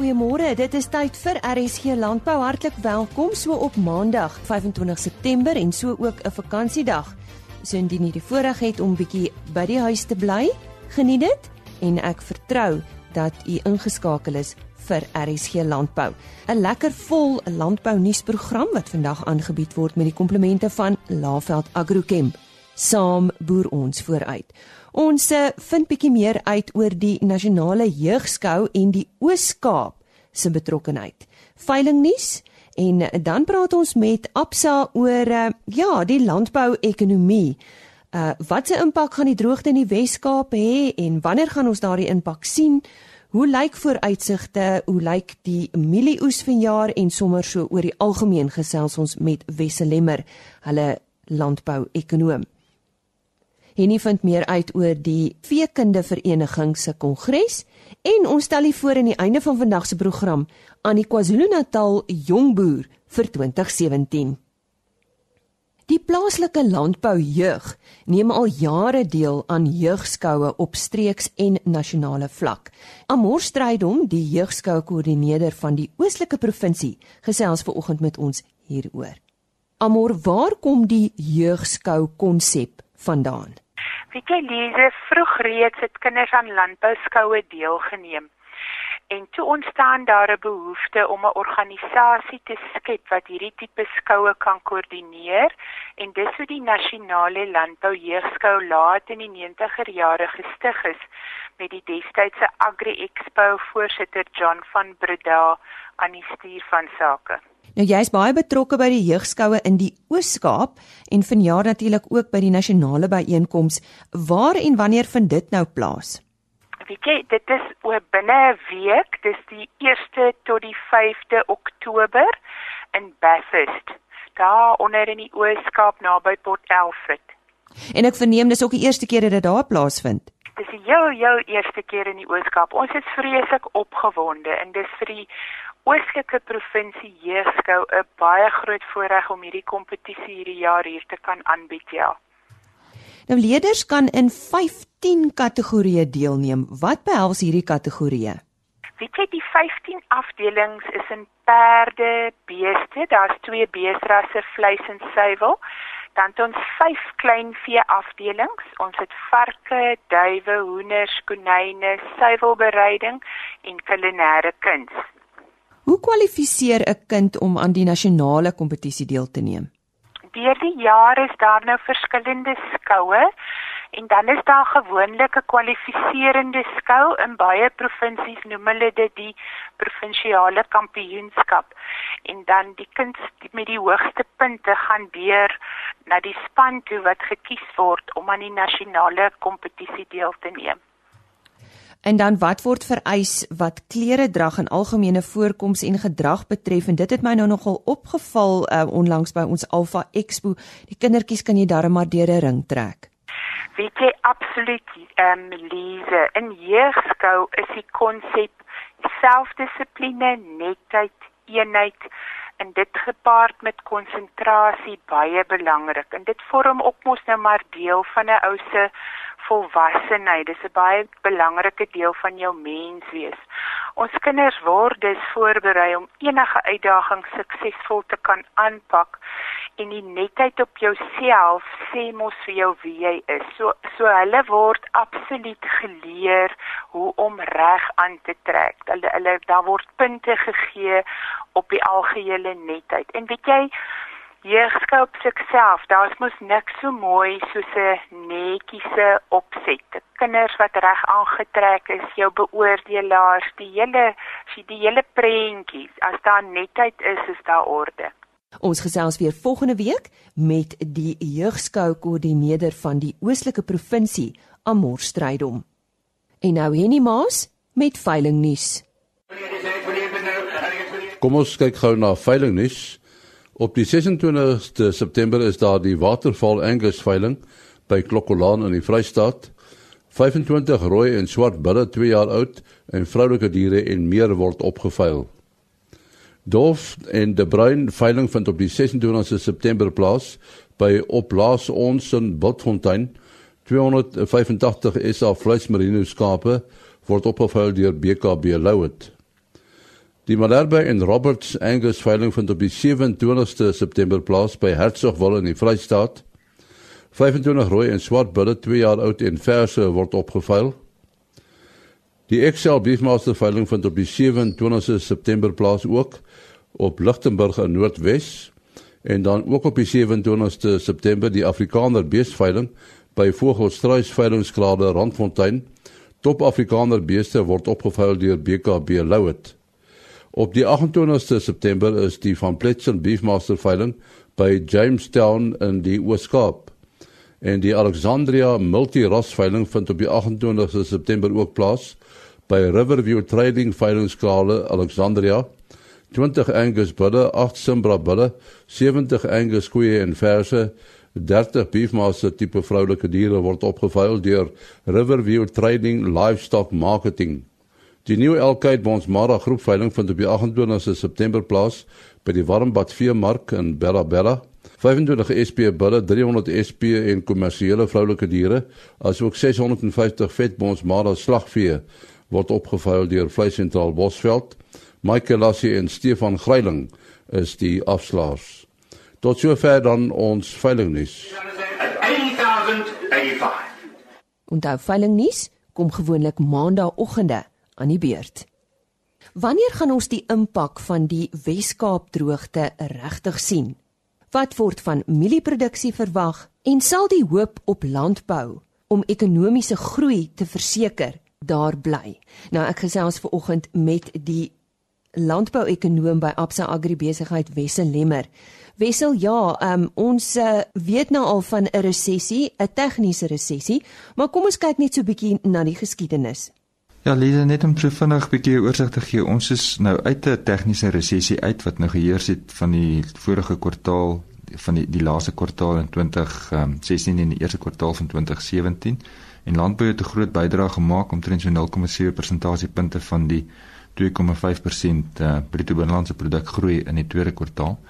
Goeiemôre. Dit is tyd vir RSG Landbou. Hartlik welkom so op Maandag, 25 September en so ook 'n vakansiedag. So indien jy die voorreg het om bietjie by die huis te bly, geniet dit en ek vertrou dat u ingeskakel is vir RSG Landbou. 'n Lekker vol landbou nuusprogram wat vandag aangebied word met die komplemente van Laveld Agrochem. Saam boer ons vooruit. Ons eh, vind bietjie meer uit oor die nasionale jeugskou en die Oos-Kaap se betrokkeheid. Veilingnuus en dan praat ons met Absa oor uh, ja, die landbou-ekonomie. Uh wat se impak gaan die droogte in die Wes-Kaap hê en wanneer gaan ons daardie impak sien? Hoe lyk vooruitsigte? Hoe lyk die mielieoes vanjaar en sommer so oor die algemeen gesels ons met Wesselemmer, hulle landbou-ekonoom. Henny vind meer uit oor die Veekunde Vereniging se kongres en ons stel u voor in die einde van vandag se program aan die KwaZulu-Natal Jongboer vir 2017. Die plaaslike landboujeug neem al jare deel aan jeugskoue op streeks en nasionale vlak. Amor Strydom, die jeugskoue koördineerder van die Oostelike provinsie, gesels ver oggend met ons hieroor. Amor, waar kom die jeugskou konsep vandaan? Weet jy Lize, vroeg reeds het kinders aan landbouskoue deelgeneem. En toe ontstaan daar 'n behoefte om 'n organisasie te skep wat hierdie tipe skoue kan koördineer en dis hoe die nasionale landbou jeugskou laat in die 90er jare gestig is met die destydse Agri Expo voorsitter John van Breda aan die stuur van sake. Nou jy's baie betrokke by die jeugskoue in die Oos-Kaap en vanjaar natuurlik ook by die nasionale byeenkoms. Waar en wanneer vind dit nou plaas? Weet jy, dit is oor binne 'n week, dis die 1ste tot die 5de Oktober in Bathurst, daar onder in die Oos-Kaap naby Port Elfrid. En ek verneem dis ook die eerste keer dat dit daar plaasvind. Dis die heel heel eerste keer in die Oos-Kaap. Ons is vreeslik opgewonde en dis vir die Oostelike provinsie jeugskou 'n baie groot voorreg om hierdie kompetisie hierdie jaar hier te kan aanbied, ja. Nou leerders kan in 15 kategorieë deelneem. Wat behels hierdie kategorieë? Weet jy die 15 afdelings is in perde, beeste, daar's twee beesrasse vleis en suiwel. Dan het ons vyf klein vee afdelings. Ons het varke, duwe, hoenders, konyne, suiwelbereiding en kulinaire kuns. Hoe kwalifiseer 'n kind om aan die nasionale kompetisie deel te neem? Deur die jare is daar nou verskillende skoue en dan is daar gewoonlik 'n kwalifiserende skou in baie provinsies noem hulle dit die provinsiale kampioenskap en dan die kind met die hoogste punte gaan deur na die span toe wat gekies word om aan die nasionale kompetisie deel te neem. En dan wat word vereis wat klere drag en algemene voorkoms en gedrag betref en dit het my nou nogal opgeval uh, onlangs by ons Alpha Expo. Die kindertjies kan jy darm maar deur 'n ring trek. Weet jy absoluut ehm um, Lise, in jeugskou is die konsep selfdissipline, netheid, eenheid en dit gepaard met konsentrasie baie belangrik. En dit vorm ook mos nou maar deel van 'n ou se volwassenheid. Dis 'n baie belangrike deel van jou menswees. Ons kinders word dus voorberei om enige uitdaging suksesvol te kan aanpak en die netheid op jouself sê mos vir jou wie jy is. So so hulle word absoluut geleer hoe om reg aan te trek. Hulle hulle daar word punte gegee op die algehele netheid. En weet jy Jeugskou op sigself, daar's mos niks so mooi soos 'n netjiese opset. Kinders wat reg aangetrek is, jou beoordelaars, die hele die hele prentjies. As daar netheid is, is daar orde. Ons gesels weer volgende week met die jeugskou koördineerder van die Oostelike provinsie, Amor Strydom. En nou Henny Maas met veilingnuus. Kom ons kyk gou na veilingnuus. Op die 26ste September is daar die Waterval Angus veiling by Klokkolaan in die Vrystaat. 25 rooi en swart bulle 2 jaar oud en vroulike diere en meer word opgeveil. Dorf en De Bruin veiling vind op die 26ste September plaas by Oplaas ons in Botfontein. 285 SA vleismerino skape word opgeveil deur BKB Louet. Die Malherbe en Roberts Angus veiling vind op die 27ste September plaas by Hertsgwil in die Vrystaat. 25 rooi en swart bulle 2 jaar oud en verse word opgeveil. Die Excel Beefmaster veiling vind op die 27ste September plaas ook op Lichtenburg in Noordwes en dan ook op die 27ste September die Afrikaner beesveiling by Vogelstruis veilingskrale Randfontein. Top Afrikaner beeste word opgeveil deur BKB Louet. Op die 28ste September is die Van Pletsen Beefmaster veiling by Jamestown in die Oos-Kaap en die Alexandria Multi-Ras veiling vind op die 28ste September ook plaas by Riverview Trading Veilingskale Alexandria. 20 Angus bulle, 8 Simbra bulle, 70 Angus koeie en verse, 30 beefmaster tipe vroulike diere word opgeveil deur Riverview Trading Livestock Marketing. Die nuwe Elkheid Bonsmara groep veiling vind op die 28ste September plaas by die Warmbad Veemark in Bella Bella. 25 SP bulle, 300 SP en kommersiële vroulike diere, asook 650 vetbonsmara slagvee word opgevuil deur Vleisentraal Bosveld. Michael Lassie en Stefan Greiling is die afslaers. Tot sover dan ons veilingnuus. Onthou veilingnuus kom gewoonlik maandagooggende aan die beurt. Wanneer gaan ons die impak van die Wes-Kaap droogte regtig sien? Wat word van mielieproduksie verwag en sal die hoop op landbou om ekonomiese groei te verseker daar bly? Nou ek gesels ver oggend met die landbouekonoom by Absa Agribesigheid Wessel Lemmer. Wessel, ja, um, ons uh, weet nou al van 'n resessie, 'n tegniese resessie, maar kom ons kyk net so 'n bietjie na die geskiedenis. Ja, Lisa, net om so vinnig 'n bietjie oorsig te gee. Ons is nou uit 'n tegniese resessie uit wat nou geheers het van die vorige kwartaal van die die laaste kwartaal in 2016 um, en die eerste kwartaal van 2017 en landbou het 'n groot bydrae gemaak omtrent so 0,7 persentasiepunte van die 2,5% uh, bruto binnelandse produk groei in die tweede kwartaal.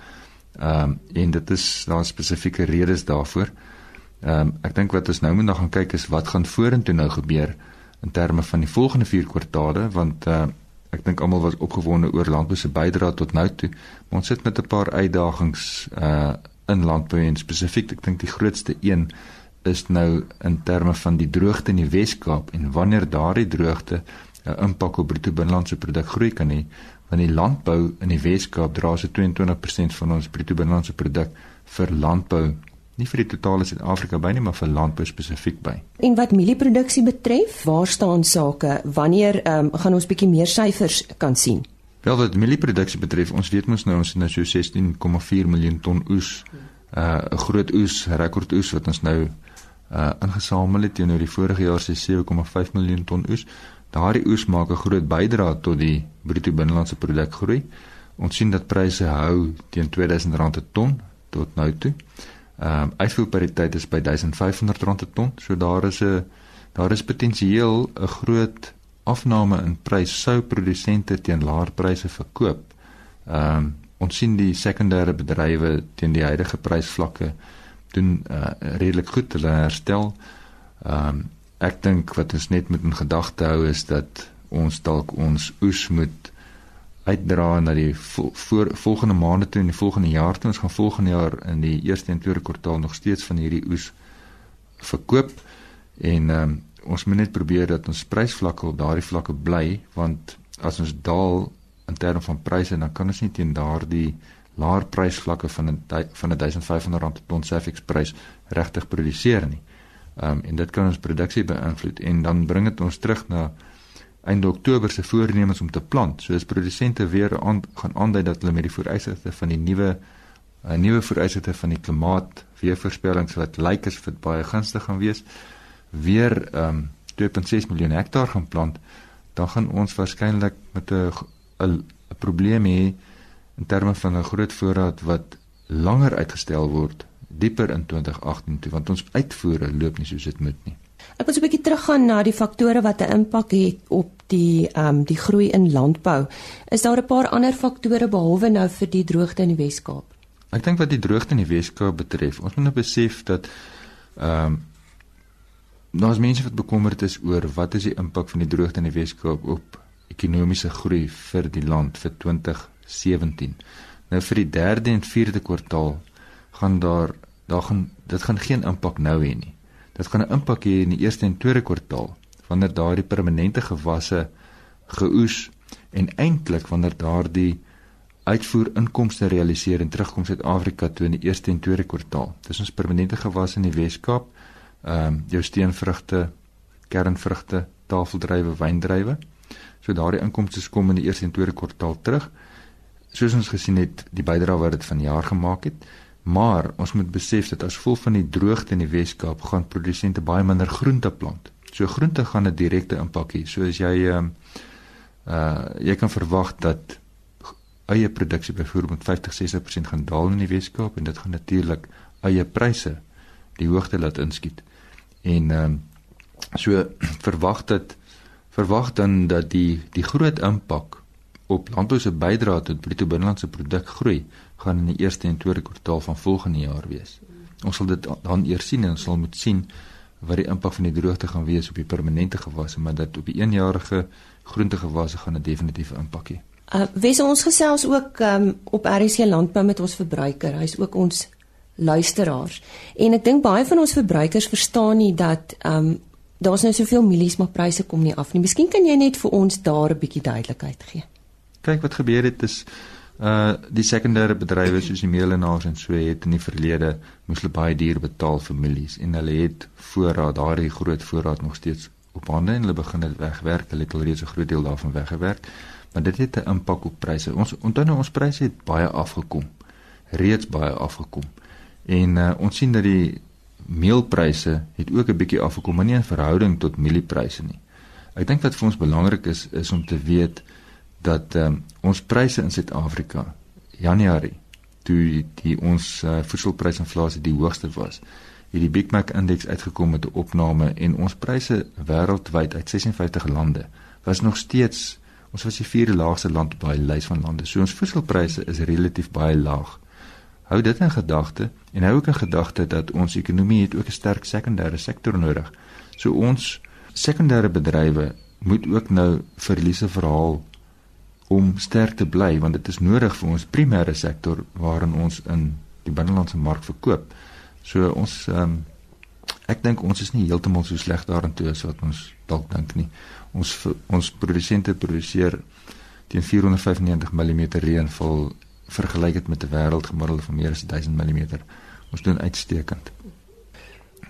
Ehm um, en dit is daar spesifieke redes daarvoor. Ehm um, ek dink wat ons nou moet nog gaan kyk is wat gaan vorentoe nou gebeur in terme van die volgende 4 kwartale want uh, ek dink almal was opgewonde oor landbou se bydrae tot nou toe maar ons sit met 'n paar uitdagings uh, in landbou en spesifiek ek dink die grootste een is nou in terme van die droogte in die Wes-Kaap en wanneer daardie droogte 'n uh, impak op bruto binnelandse produk groei kan hê want die landbou in die Wes-Kaap dra so 22% van ons bruto binnelandse produk vir landbou nie vir die totale Suid-Afrika by nie, maar vir landbou spesifiek by. En wat mielieproduksie betref, waar staan sake? Wanneer um, gaan ons bietjie meer syfers kan sien? Wel wat mielieproduksie betref, ons weet mos nou ons het nou so 16,4 miljoen ton oes, uh, 'n uh, groot oes, rekord oes wat ons nou uh ingesamel het teenoor die vorige jaar se 7,5 miljoen ton oes. Daardie oes maak 'n groot bydrae tot die bruto binnelandse produk groei. Ons sien dat pryse hou teen R2000 per ton tot nou toe. Ehm um, uitvoerpariteit is by R1500 per ton. So daar is 'n daar is potensieel 'n groot afname in prys sou produsente teen laer pryse verkoop. Ehm um, ons sien die sekondêre bedrywe teen die huidige prysvlakke doen uh, redelik goed hulle herstel. Ehm um, ek dink wat ons net moet in gedagte hou is dat ons dalk ons oes moet uitdra na die vo voor volgende maande toe en die volgende jaar toe. Ons gaan volgende jaar in die eerste en tweede kwartaal nog steeds van hierdie oes verkoop. En um, ons moet net probeer dat ons prysvlakke op daardie vlakke bly want as ons daal in terme van pryse dan kan ons nie teen daardie laer prysvlakke van 'n van 'n 1500 rand per ton Safex prys regtig produseer nie. Ehm um, en dit kan ons produksie beïnvloed. En dan bring dit ons terug na einde Oktober se voornemens om te plant. So as produsente weer aan, gaan aandui dat hulle met die vooruitsigte van die nuwe uh, nuwe vooruitsigte van die klimaat weervoorspellings wat lyk as vir baie gunstig gaan wees, weer ehm um, 2.6 miljoen hektaar gaan plant, dan gaan ons waarskynlik met 'n 'n probleem hê in terme van 'n groot voorraad wat langer uitgestel word dieper in 2018 toe want ons uitvoere loop nie soos dit moet nie. Ek wil so 'n bietjie teruggaan na die faktore wat 'n impak het op die ehm um, die groei in landbou. Is daar 'n paar ander faktore behalwe nou vir die droogte in die Wes-Kaap? Ek dink wat die droogte in die Wes-Kaap betref, ons moet nou besef dat ehm um, daar's mense wat bekommerd is oor wat is die impak van die droogte in die Wes-Kaap op ekonomiese groei vir die land vir 2017. Nou vir die derde en vierde kwartaal gaan daar daar gaan dit gaan geen impak nou hê nie. Dit gaan 'n impak hê in die eerste en tweede kwartaal wanneer daardie permanente gewasse geoes en eintlik wanneer daardie uitvoer inkomste realiseer en terugkom Suid-Afrika toe in die eerste en tweede kwartaal. Dis ons permanente gewasse in die Wes-Kaap. Ehm um, jou steenvrugte, kernvrugte, tafeldrywe, wyndrywe. So daardie inkomste kom in die eerste en tweede kwartaal terug. Soos ons gesien het, die bydrae wat dit vanjaar gemaak het. Maar ons moet besef dat as gevolg van die droogte in die Wes-Kaap gaan produsente baie minder groente plant. So groente gaan 'n direkte impak hê. So as jy ehm um, uh jy kan verwag dat eie produksie byvoorbeeld 50-60% gaan daal in die Wes-Kaap en dit gaan natuurlik eie pryse die hoogte laat inskiet. En ehm um, so verwag dit verwag dan dat die die groot impak op landbou se bydrae tot bruto binnelandse produk groei gaan in die eerste en tweede kwartaal van volgende jaar wees. Ons sal dit dan eers sien en ons sal moet sien wat die impak van die droogte gaan wees op die permanente gewasse, maar dat op die eenjarige groentegewasse gaan 'n definitiewe impak hê. Uh wes ons gesels ook um, op RC landbou met ons verbruiker. Hy's ook ons luisteraars. En ek dink baie van ons verbruikers verstaan nie dat um daar's nou soveel mielies maar pryse kom nie af nie. Miskien kan jy net vir ons daar 'n bietjie duidelikheid gee. Kyk wat gebeur het is uh die sekondêre bedrywe soos die meelenaars en so het in die verlede moes hulle baie duur betaal vir mielies en hulle het voorraad daardie groot voorraad nog steeds op hande en hulle begin dit wegwerk. Hulle het alreeds 'n groot deel daarvan weggewerk. Maar dit het 'n impak op pryse. Ons onthou nou ons pryse het baie afgekom. Reeds baie afgekom. En uh, ons sien dat die meelpryse het ook 'n bietjie afgekom, maar nie in verhouding tot mieliepryse nie. Ek dink wat vir ons belangrik is is om te weet dat um, ons pryse in Suid-Afrika Januarie toe die, die ons uh, voedselprysinflasie die hoogste was, het die Big Mac indeks uitgekom met 'n opname en ons pryse wêreldwyd uit 56 lande was nog steeds ons was die vierde laagste land op daai lys van lande. So ons voedselpryse is relatief baie laag. Hou dit in gedagte en hou ook in gedagte dat ons ekonomie het ook 'n sterk sekondêre sektor nodig. So ons sekondêre bedrywe moet ook nou verliese verhaal om sterk te bly want dit is nodig vir ons primêre sektor waarin ons in die binnelandse mark verkoop. So ons um, ek dink ons is nie heeltemal so sleg daarin toe as wat ons dalk dink nie. Ons ons produsente produseer teen 495 mm reënval vergelyk dit met 'n wêreldgemiddelde van meer as 1000 mm. Ons doen uitstekend.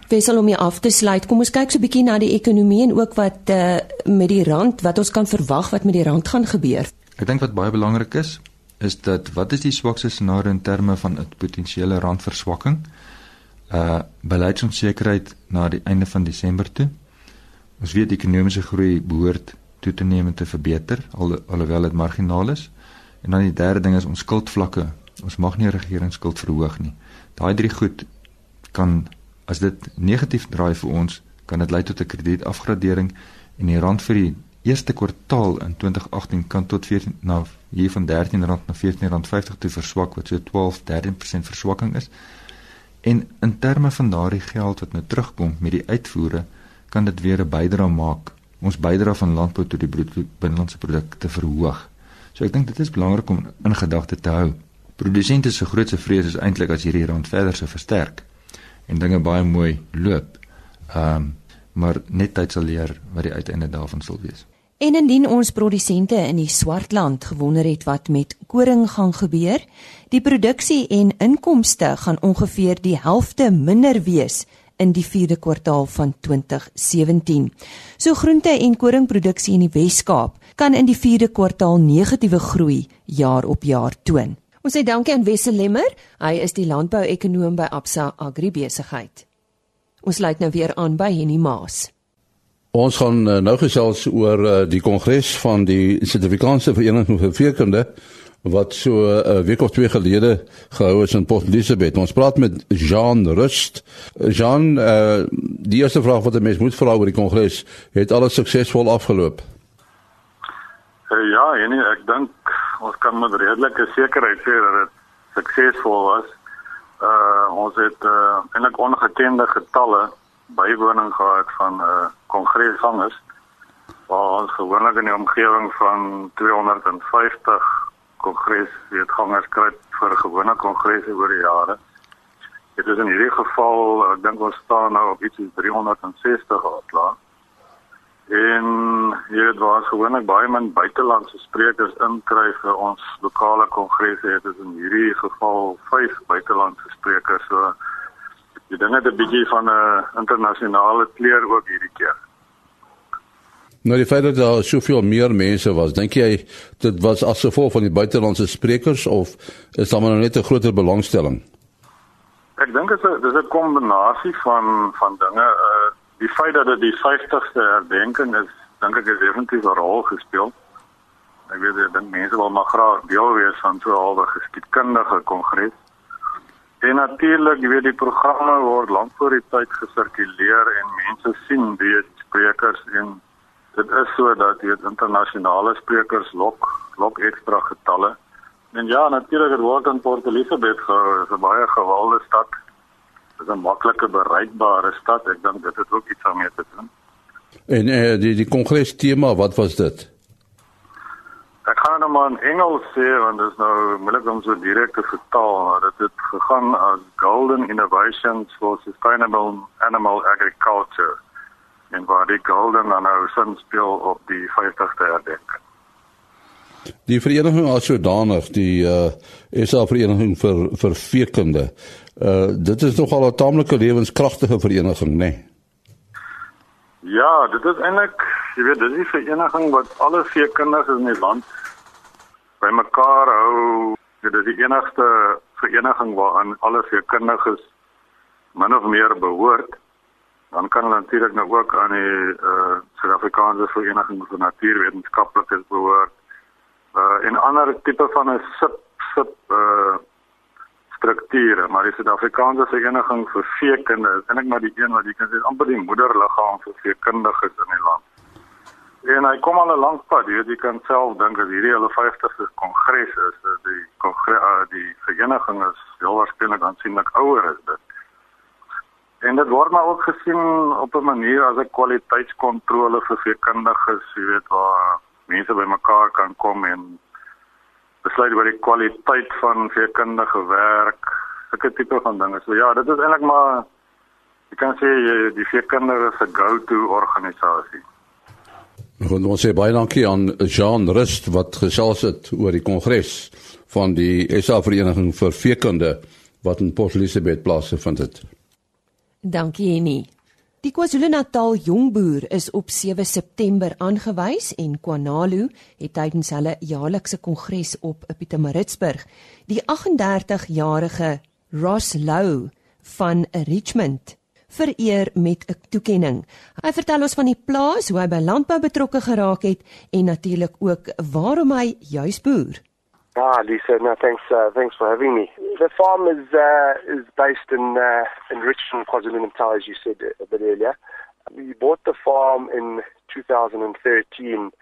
Wesal om hier af te sluit, kom ons kyk so 'n bietjie na die ekonomie en ook wat uh, met die rand, wat ons kan verwag wat met die rand gaan gebeur. Ek dink wat baie belangrik is, is dat wat is die swakste scenario in terme van 'n potensiële randverswakking? Uh beleidsonsekerheid na die einde van Desember toe. Ons weet die ekonomiese groei behoort toe te neem en te verbeter al alhoewel dit marginaal is. En dan die derde ding is ons skuldvlakke. Ons mag nie regeringsskuld verhoog nie. Daai drie goed kan as dit negatief draai vir ons, kan dit lei tot 'n kredietafgradering en die rand vir die eerste kwartaal in 2018 kan tot 14 na hier van 13 rand na 14 rand 50 toe verswak wat so 12 13% verswakking is. En in terme van daardie geld wat nou terugkom met die uitvoere, kan dit weer 'n bydrae maak. Ons bydrae van landbou tot die binnelandse produk te verhoog. So ek dink dit is belangrik om in gedagte te hou. Produsente se grootste vrees is eintlik as hierdie rand verder se versterk en dinge baie mooi loop. Ehm um, maar net tyd sal leer wat die uiteinde daarvan sal wees. En indien ons produsente in die Swartland gewonder het wat met koring gaan gebeur, die produksie en inkomste gaan ongeveer die helfte minder wees in die 4de kwartaal van 2017. So groente en koringproduksie in die Wes-Kaap kan in die 4de kwartaal negatiewe groei jaar op jaar toon. Ons sê dankie aan Wessel Lemmer. Hy is die landbou-ekonoom by Absa Agribesigheid. Ons sluit nou weer aan by Henny Maas. Ons gaan uh, nou gesels oor uh, die kongres van die Suid-Afrikaanse Vereniging vir Veekunde wat so 'n uh, week of twee gelede gehou is in Port Elizabeth. Ons praat met Jean Rust. Jean, uh, die eerste vraag wat 'n mens moet vra oor die kongres, het alles suksesvol afgeloop? Uh, ja, en ek dink ons kan met redelike sekerheid sê dat dit suksesvol was. Uh ons het uh, eintlik ongekende getalle bywoning gehad van uh kongresgangers waar ons gewoonlik in die omgewing van 250 kongres weet gangers kry vir gewone kongresse oor die jare. Dit is in hierdie geval, ek dink ons staan nou op iets soos 360 klaar. En hier het was gewoonlik baie min buitelandse sprekers inkry vir ons lokale kongresse. Dit is in hierdie geval 5 buitelandse sprekers. So die ding het 'n bietjie van 'n internasionale kleur ook hierdie keer. Nou die feit dat daar soveel meer mense was, dink jy dit was as gevolg van die buitelandse sprekers of is daar maar net 'n groter belangstelling? Ek dink dit is 'n kombinasie van van dinge. Uh die feit dat dit die 50ste herdenking is, dink ek het definitief 'n rol gespeel. Ek weet dit mense wil maar graag deel wees van so 'n halwe geskiedkundige kongres. En natuurlik, jy weet die programme word lank voor die tyd gesirkuleer en mense sien die sprekers en dit is so dat jy internasionale sprekers lok lok ekstra getalle. En ja, natuurlik het word in Port Elizabeth gehou, 'n baie gewilde stad is 'n maklike bereikbare stad. Ek dink dit het ook iets daarmee te doen. En eh die die kongres tema, wat was dit? Ek gaan nou maar in Engels sê want dit is nou moeilik om so direk te vertaal, maar dit het gegaan as Golden Innovations for Sustainable Animal Agriculture. En waar die golden dan nou sin speel op die 50ste herdenking. Die vereniging as sodanig, die uh SA vereniging vir vir veekunde. Uh dit is nogal 'n taamlike lewenskragtige vereniging, né? Nee? Ja, dit is eintlik, jy weet, dis 'n vereniging wat alle veekundiges in die land bymekaar hou. Dit is die enigste vereniging waaraan alle veekundiges min of meer behoort. Dan kan hulle natuurlik nou ook aan die uh Suid-Afrikaanse Vereniging vir Natuurwetenskaplikes behoort uh en ander tipe van 'n sub sub uh strukture, maar die Suid-Afrikaanse Vereniging vir Veekunde is eintlik maar die een wat jy kan sê amper die moederliggaam vir veekundiges in die land. En hy kom al 'n lank pad, jy weet jy kan self dink as hierdie hulle 50ste kongres is, dat die kongres uh, die vereniging is heel waarskynlik aansienlik ouer as dit. En dit word maar ook gesien op 'n manier as 'n kwaliteitskontrole vir veekundiges, jy weet waar mense bymekaar kan kom en besluit oor die kwaliteit van veekundige werk, sulke tipe van dinge. So ja, dit is eintlik maar jy kan sê die veekundige se go-to organisasie. En ons sê baie dankie aan Jean Rust wat gesels het oor die kongres van die SA Vereniging vir Veekunde wat in Port Elizabeth plaasgevind het. Dankie Annie. Die KwaZulu-Natal jongboer is op 7 September aangewys en Kwanalu het tydens hulle jaarlikse kongres op Pietermaritzburg die 38-jarige Ross Lou van Richmond vereer met 'n toekenning. Hy vertel ons van die plaas hoe hy by landbou betrokke geraak het en natuurlik ook waarom hy juis boer. Ah, Lisa, no, thanks, uh, thanks for having me. The farm is uh, is based in uh, in Richmond, KwaZulu-Natal, as you said a bit earlier. We bought the farm in 2013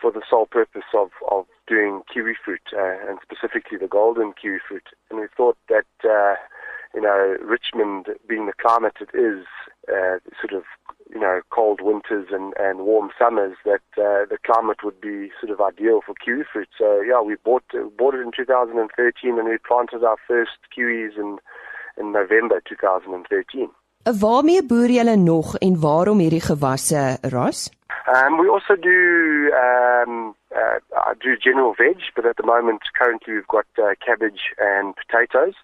for the sole purpose of of doing kiwi fruit, uh, and specifically the golden kiwi fruit. And we thought that uh, you know Richmond, being the climate it is, uh, sort of you know, cold winters and, and warm summers, that uh, the climate would be sort of ideal for kiwi fruit. So yeah, we bought uh, bought it in 2013 and we planted our first kiwis in in November 2013. Waarmee boer julle nog en waarom hierdie gewasse ras? Um, we also do um, uh, do general veg, but at the moment currently we've got uh, cabbage and potatoes.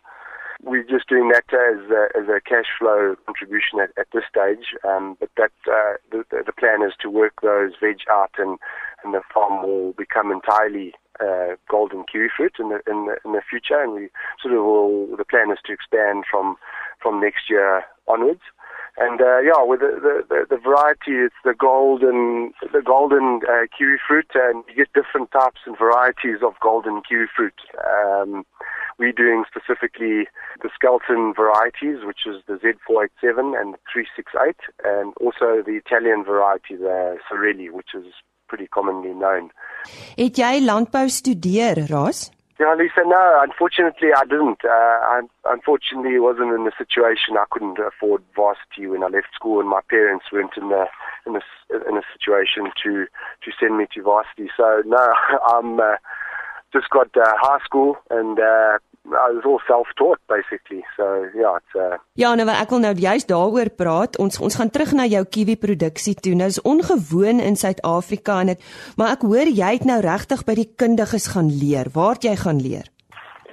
We're just doing that as a, as a cash flow contribution at, at this stage, um, but that uh, the, the plan is to work those veg out, and, and the farm will become entirely uh, golden kiwi fruit in the, in the in the future. And we sort of will. The plan is to expand from from next year onwards. And uh, yeah, with the, the, the variety, it's the golden the golden uh, kiwi fruit, and you get different types and varieties of golden kiwi fruit. Um, we're doing specifically the skeleton varieties, which is the Z487 and the 368, and also the Italian variety, the Sorelli, which is pretty commonly known. Het jy landbou studeer, Ras? Yeah, Lisa, no, unfortunately I didn't. Uh, I unfortunately wasn't in a situation I couldn't afford varsity when I left school and my parents weren't in the in a, in a a situation to to send me to varsity. So no, I'm uh, just got uh, high school and uh, I was all self-taught basically. So yeah, it's uh Ja, nou ek wil nou juist daaroor praat. Ons ons gaan terug na jou kiwi produksie toe. Nou is ongewoon in Suid-Afrika en ek maar ek hoor jy het nou regtig by die kundiges gaan leer. Waar het jy gaan leer?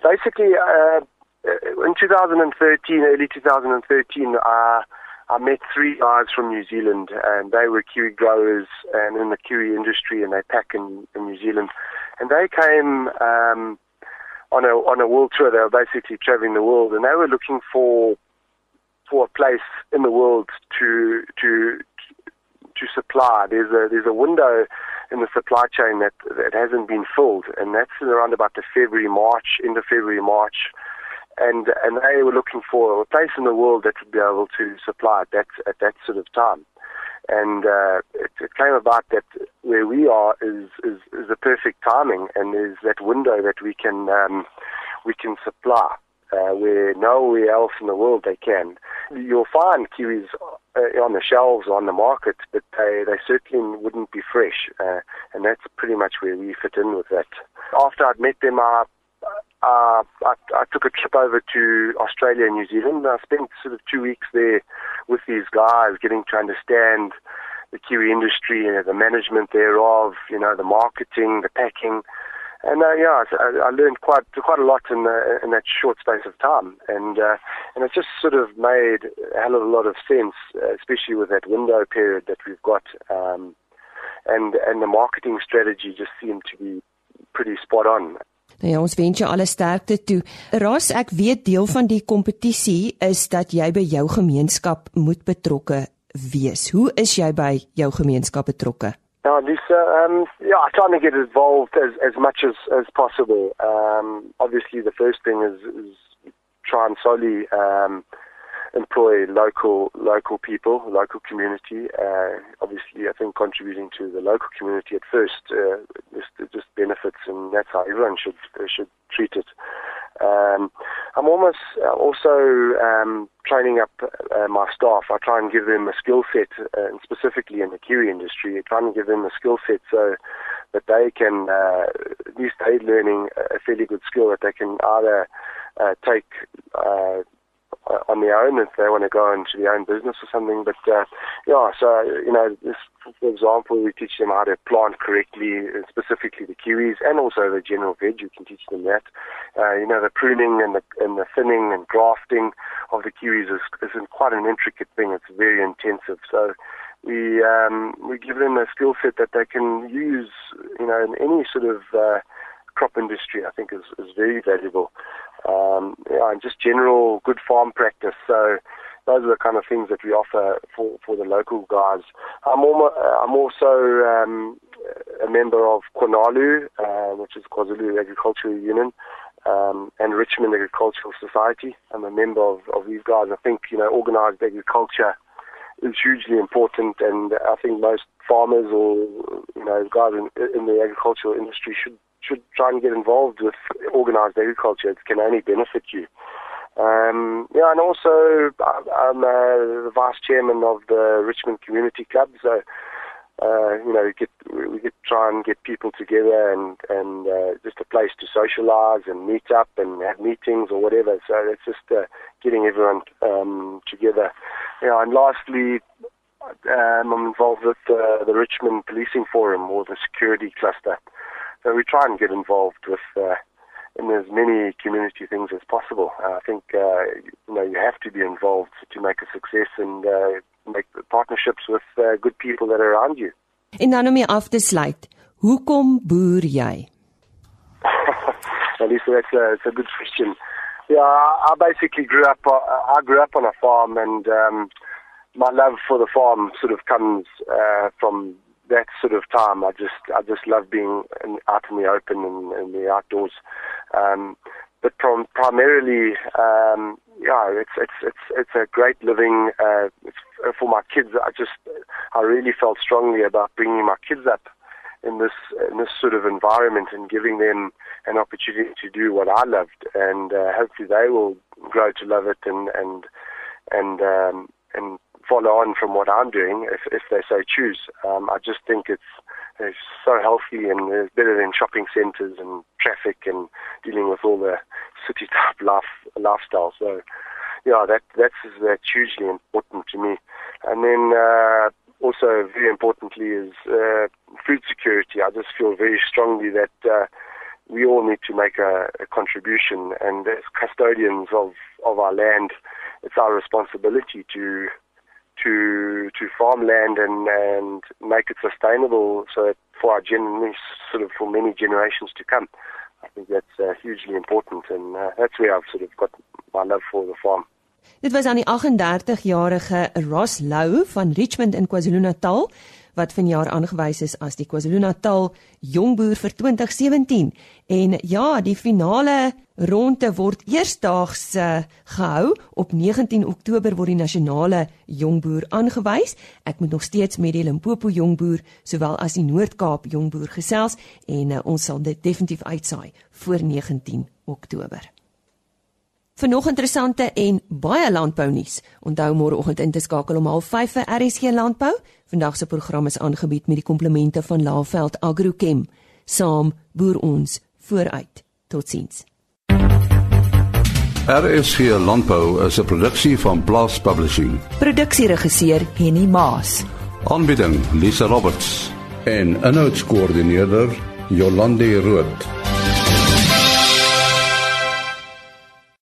Basically uh in 2013, early 2013, uh I met three guys from New Zealand, and they were kiwi growers and in the kiwi industry, and they pack in, in New Zealand. And they came um, on a on a world tour. They were basically traveling the world, and they were looking for for a place in the world to to to supply. There's a there's a window in the supply chain that that hasn't been filled, and that's around about the February March, end of February March and and they were looking for a place in the world that would be able to supply at that at that sort of time. And uh, it, it came about that where we are is, is is the perfect timing, and there's that window that we can um, we can supply uh, where nowhere else in the world they can. You'll find kiwis uh, on the shelves on the market, but they they certainly wouldn't be fresh, uh, and that's pretty much where we fit in with that. After I'd met them, I uh, I, I took a trip over to Australia and New Zealand. I spent sort of two weeks there with these guys, getting to understand the kiwi industry, you know, the management thereof, you know, the marketing, the packing, and uh, yeah, I, I learned quite quite a lot in in that short space of time, and uh, and it just sort of made a hell of a lot of sense, especially with that window period that we've got, um, and and the marketing strategy just seemed to be pretty spot on. Nou ja, ons wens jou alle sterkte toe. Ras, ek weet deel van die kompetisie is dat jy by jou gemeenskap moet betrokke wees. Hoe is jy by jou gemeenskap betrokke? Ja, dis um yeah, I try to get involved as as much as as possible. Um obviously the first thing is is try and solely um employ local local people, local community. Uh, obviously, I think contributing to the local community at first uh, just, just benefits, and that's how everyone should should treat it. Um, I'm almost also um, training up uh, my staff. I try and give them a skill set, uh, and specifically in the kiwi industry, I try and give them a skill set so that they can, uh, at least learning a fairly good skill that they can either uh, take on their own if they want to go into their own business or something. But uh, yeah, so you know, this, for example, we teach them how to plant correctly, uh, specifically the kiwis, and also the general veg. You can teach them that. Uh, you know, the pruning and the and the thinning and grafting of the kiwis is, is quite an intricate thing. It's very intensive. So we um, we give them a skill set that they can use, you know, in any sort of uh, crop industry. I think is is very valuable um, and just general good farm practice. So those are the kind of things that we offer for, for the local guys. I'm, almost, I'm also um, a member of KwaNalu, uh, which is KwaZulu Agricultural Union, um, and Richmond Agricultural Society. I'm a member of, of these guys. I think, you know, organized agriculture is hugely important, and I think most farmers or, you know, guys in, in the agricultural industry should should try and get involved with organized agriculture. It can only benefit you. Um, yeah, and also I'm uh, the vice chairman of the Richmond Community Club, so uh, you know we get we get try and get people together and and uh, just a place to socialise and meet up and have meetings or whatever. So it's just uh, getting everyone um, together. Yeah, and lastly, um, I'm involved with uh, the Richmond Policing Forum or the Security Cluster. So we try and get involved with uh, in as many community things as possible. Uh, I think uh, you know you have to be involved to make a success and uh, make partnerships with uh, good people that are around you. En dan om af te sluit, hoekom boer jy? At least that's a, that's a good question. Yeah, I basically grew up. Uh, I grew up on a farm, and um, my love for the farm sort of comes uh, from that sort of time, I just I just love being in, out in the open and in the outdoors. Um, but prom- primarily, um, yeah, it's it's it's it's a great living uh, for my kids. I just I really felt strongly about bringing my kids up in this in this sort of environment and giving them an opportunity to do what I loved, and uh, hopefully they will grow to love it and and and um, and follow on from what I'm doing if, if they so choose. Um, I just think it's, it's so healthy and it's better than shopping centres and traffic and dealing with all the city type life, lifestyle. So, yeah, that that's that's hugely important to me. And then uh, also very importantly is uh, food security. I just feel very strongly that uh, we all need to make a, a contribution, and as custodians of of our land, it's our responsibility to to to farm land and and make it sustainable so that for our gen sort of for many generations to come. I think that's uh, hugely important, and uh, that's where I've sort of got my love for the farm. Dit was aan die 38-jarige Ross Lou van Richmond in KwaZulu-Natal wat vanjaar aangewys is as die KwaZulu-Natal Jongboer vir 2017. En ja, die finale ronde word eersdaags uh, gehou op 19 Oktober word die nasionale Jongboer aangewys. Ek moet nog steeds met die Limpopo Jongboer sowel as die Noord-Kaap Jongboer gesels en uh, ons sal dit definitief uitsaai voor 19 Oktober. Vir nog interessante en baie landbou nuus. Onthou môreoggend in te skakel om 05:30 vir RSG Landbou. Vandag se program is aangebied met die komplemente van Laveld Agrochem. Saam boer ons vooruit. Totsiens. RSG Landbou is 'n produksie van Blast Publishing. Produksieregisseur Henny Maas. Aanbieding Lisa Roberts en 'n notas koördineerder Jolande Rooi.